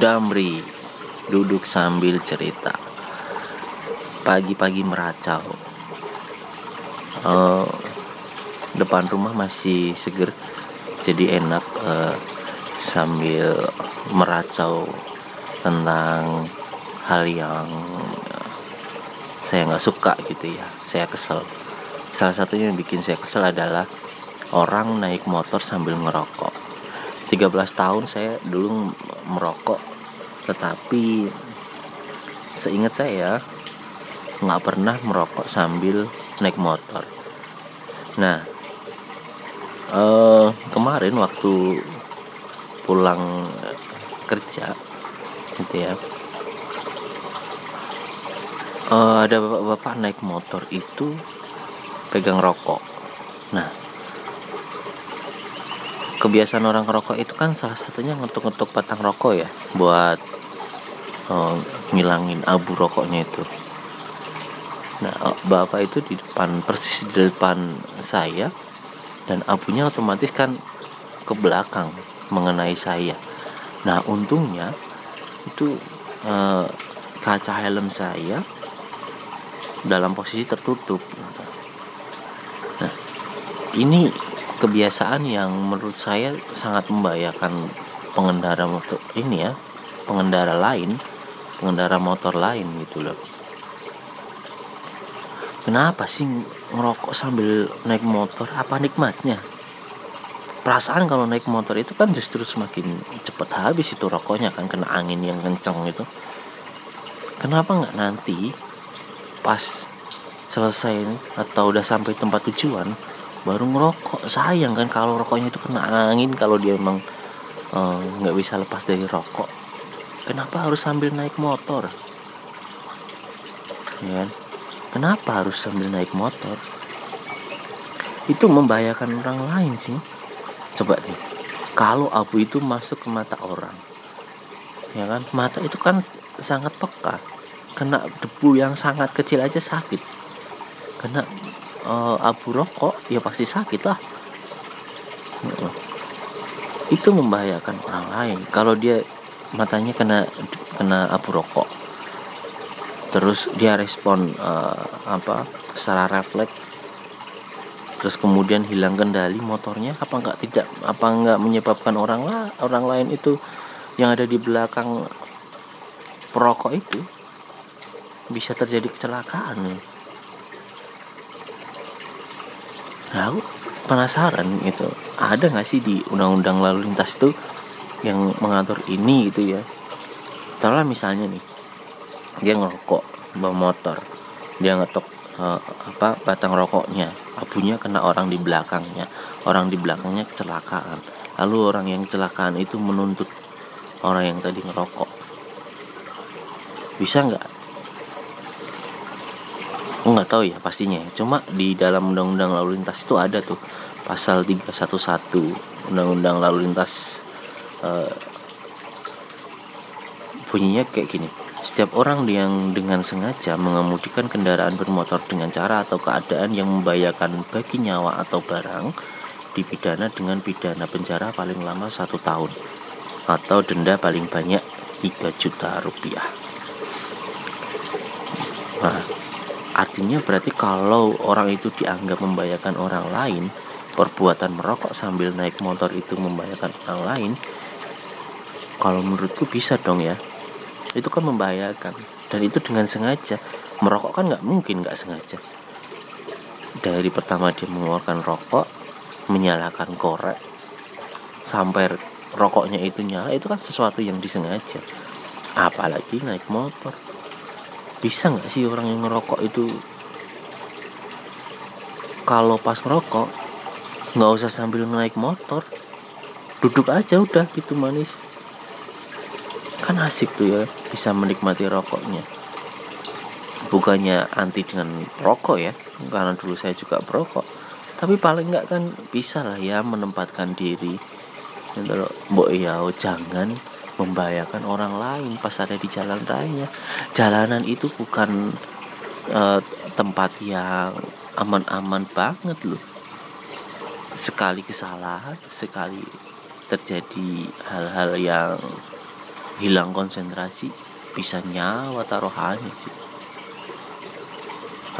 Damri duduk sambil cerita. Pagi-pagi meracau. Uh, depan rumah masih seger, jadi enak uh, sambil meracau tentang hal yang saya nggak suka gitu ya. Saya kesel. Salah satunya yang bikin saya kesel adalah orang naik motor sambil ngerokok 13 tahun saya dulu merokok. Tetapi seingat saya nggak pernah merokok sambil naik motor. Nah eh, kemarin waktu pulang kerja gitu ya eh, ada bapak-bapak naik motor itu pegang rokok. Nah kebiasaan orang rokok itu kan salah satunya ngetuk-ngetuk batang rokok ya buat oh, ngilangin abu rokoknya itu. Nah oh, bapak itu di depan persis di depan saya dan abunya otomatis kan ke belakang mengenai saya. Nah untungnya itu eh, kaca helm saya dalam posisi tertutup. Nah ini kebiasaan yang menurut saya sangat membahayakan pengendara motor ini ya pengendara lain pengendara motor lain gitu loh. Kenapa sih ngerokok sambil naik motor? Apa nikmatnya? Perasaan kalau naik motor itu kan justru semakin cepat habis itu rokoknya kan kena angin yang kenceng itu. Kenapa nggak nanti pas selesai atau udah sampai tempat tujuan baru ngerokok. Sayang kan kalau rokoknya itu kena angin kalau dia emang eh, nggak uh, bisa lepas dari rokok. Kenapa harus sambil naik motor? Ya kan? kenapa harus sambil naik motor? Itu membahayakan orang lain sih. Coba nih kalau abu itu masuk ke mata orang ya kan? Mata itu kan sangat peka. Kena debu yang sangat kecil aja sakit. Kena uh, abu rokok ya pasti sakit lah. Itu membahayakan orang lain. Kalau dia matanya kena kena abu rokok terus dia respon uh, apa secara refleks terus kemudian hilang kendali motornya apa enggak tidak apa enggak menyebabkan orang lah orang lain itu yang ada di belakang perokok itu bisa terjadi kecelakaan. nih nah aku penasaran gitu. Ada nggak sih di undang-undang lalu lintas itu yang mengatur ini gitu ya? Setelah misalnya nih dia ngerokok bawa motor dia ngetok uh, apa batang rokoknya. Abunya kena orang di belakangnya. Orang di belakangnya kecelakaan. Lalu orang yang kecelakaan itu menuntut orang yang tadi ngerokok. Bisa nggak nggak tahu ya pastinya cuma di dalam undang-undang lalu lintas itu ada tuh pasal 311 undang-undang lalu lintas uh, bunyinya kayak gini setiap orang yang dengan sengaja mengemudikan kendaraan bermotor dengan cara atau keadaan yang membahayakan bagi nyawa atau barang dipidana dengan pidana penjara paling lama satu tahun atau denda paling banyak 3 juta rupiah. Nah, artinya berarti kalau orang itu dianggap membahayakan orang lain perbuatan merokok sambil naik motor itu membahayakan orang lain kalau menurutku bisa dong ya. Itu kan membahayakan. Dan itu dengan sengaja. Merokok kan nggak mungkin nggak sengaja. Dari pertama dia mengeluarkan rokok menyalakan korek sampai rokoknya itu nyala itu kan sesuatu yang disengaja. Apalagi naik motor bisa nggak sih orang yang ngerokok itu? Kalau pas ngerokok nggak usah sambil naik motor. Duduk aja udah gitu manis. Kan asik tuh ya bisa menikmati rokoknya. Bukannya anti dengan rokok ya karena dulu saya juga perokok tapi paling nggak kan bisa lah ya menempatkan diri. Kalau mbok ya jangan membahayakan orang lain pas ada di jalan raya. Jalanan itu bukan uh, tempat yang aman-aman banget loh. Sekali kesalahan sekali terjadi hal-hal yang hilang konsentrasi bisa nyawa taruhannya sih.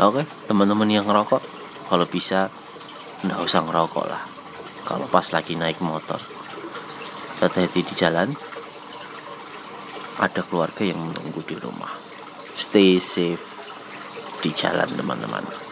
Oke teman-teman yang ngerokok kalau bisa nggak usah ngerokok lah. Kalau pas lagi naik motor hati-hati di jalan ada keluarga yang menunggu di rumah. Stay safe di jalan, teman-teman.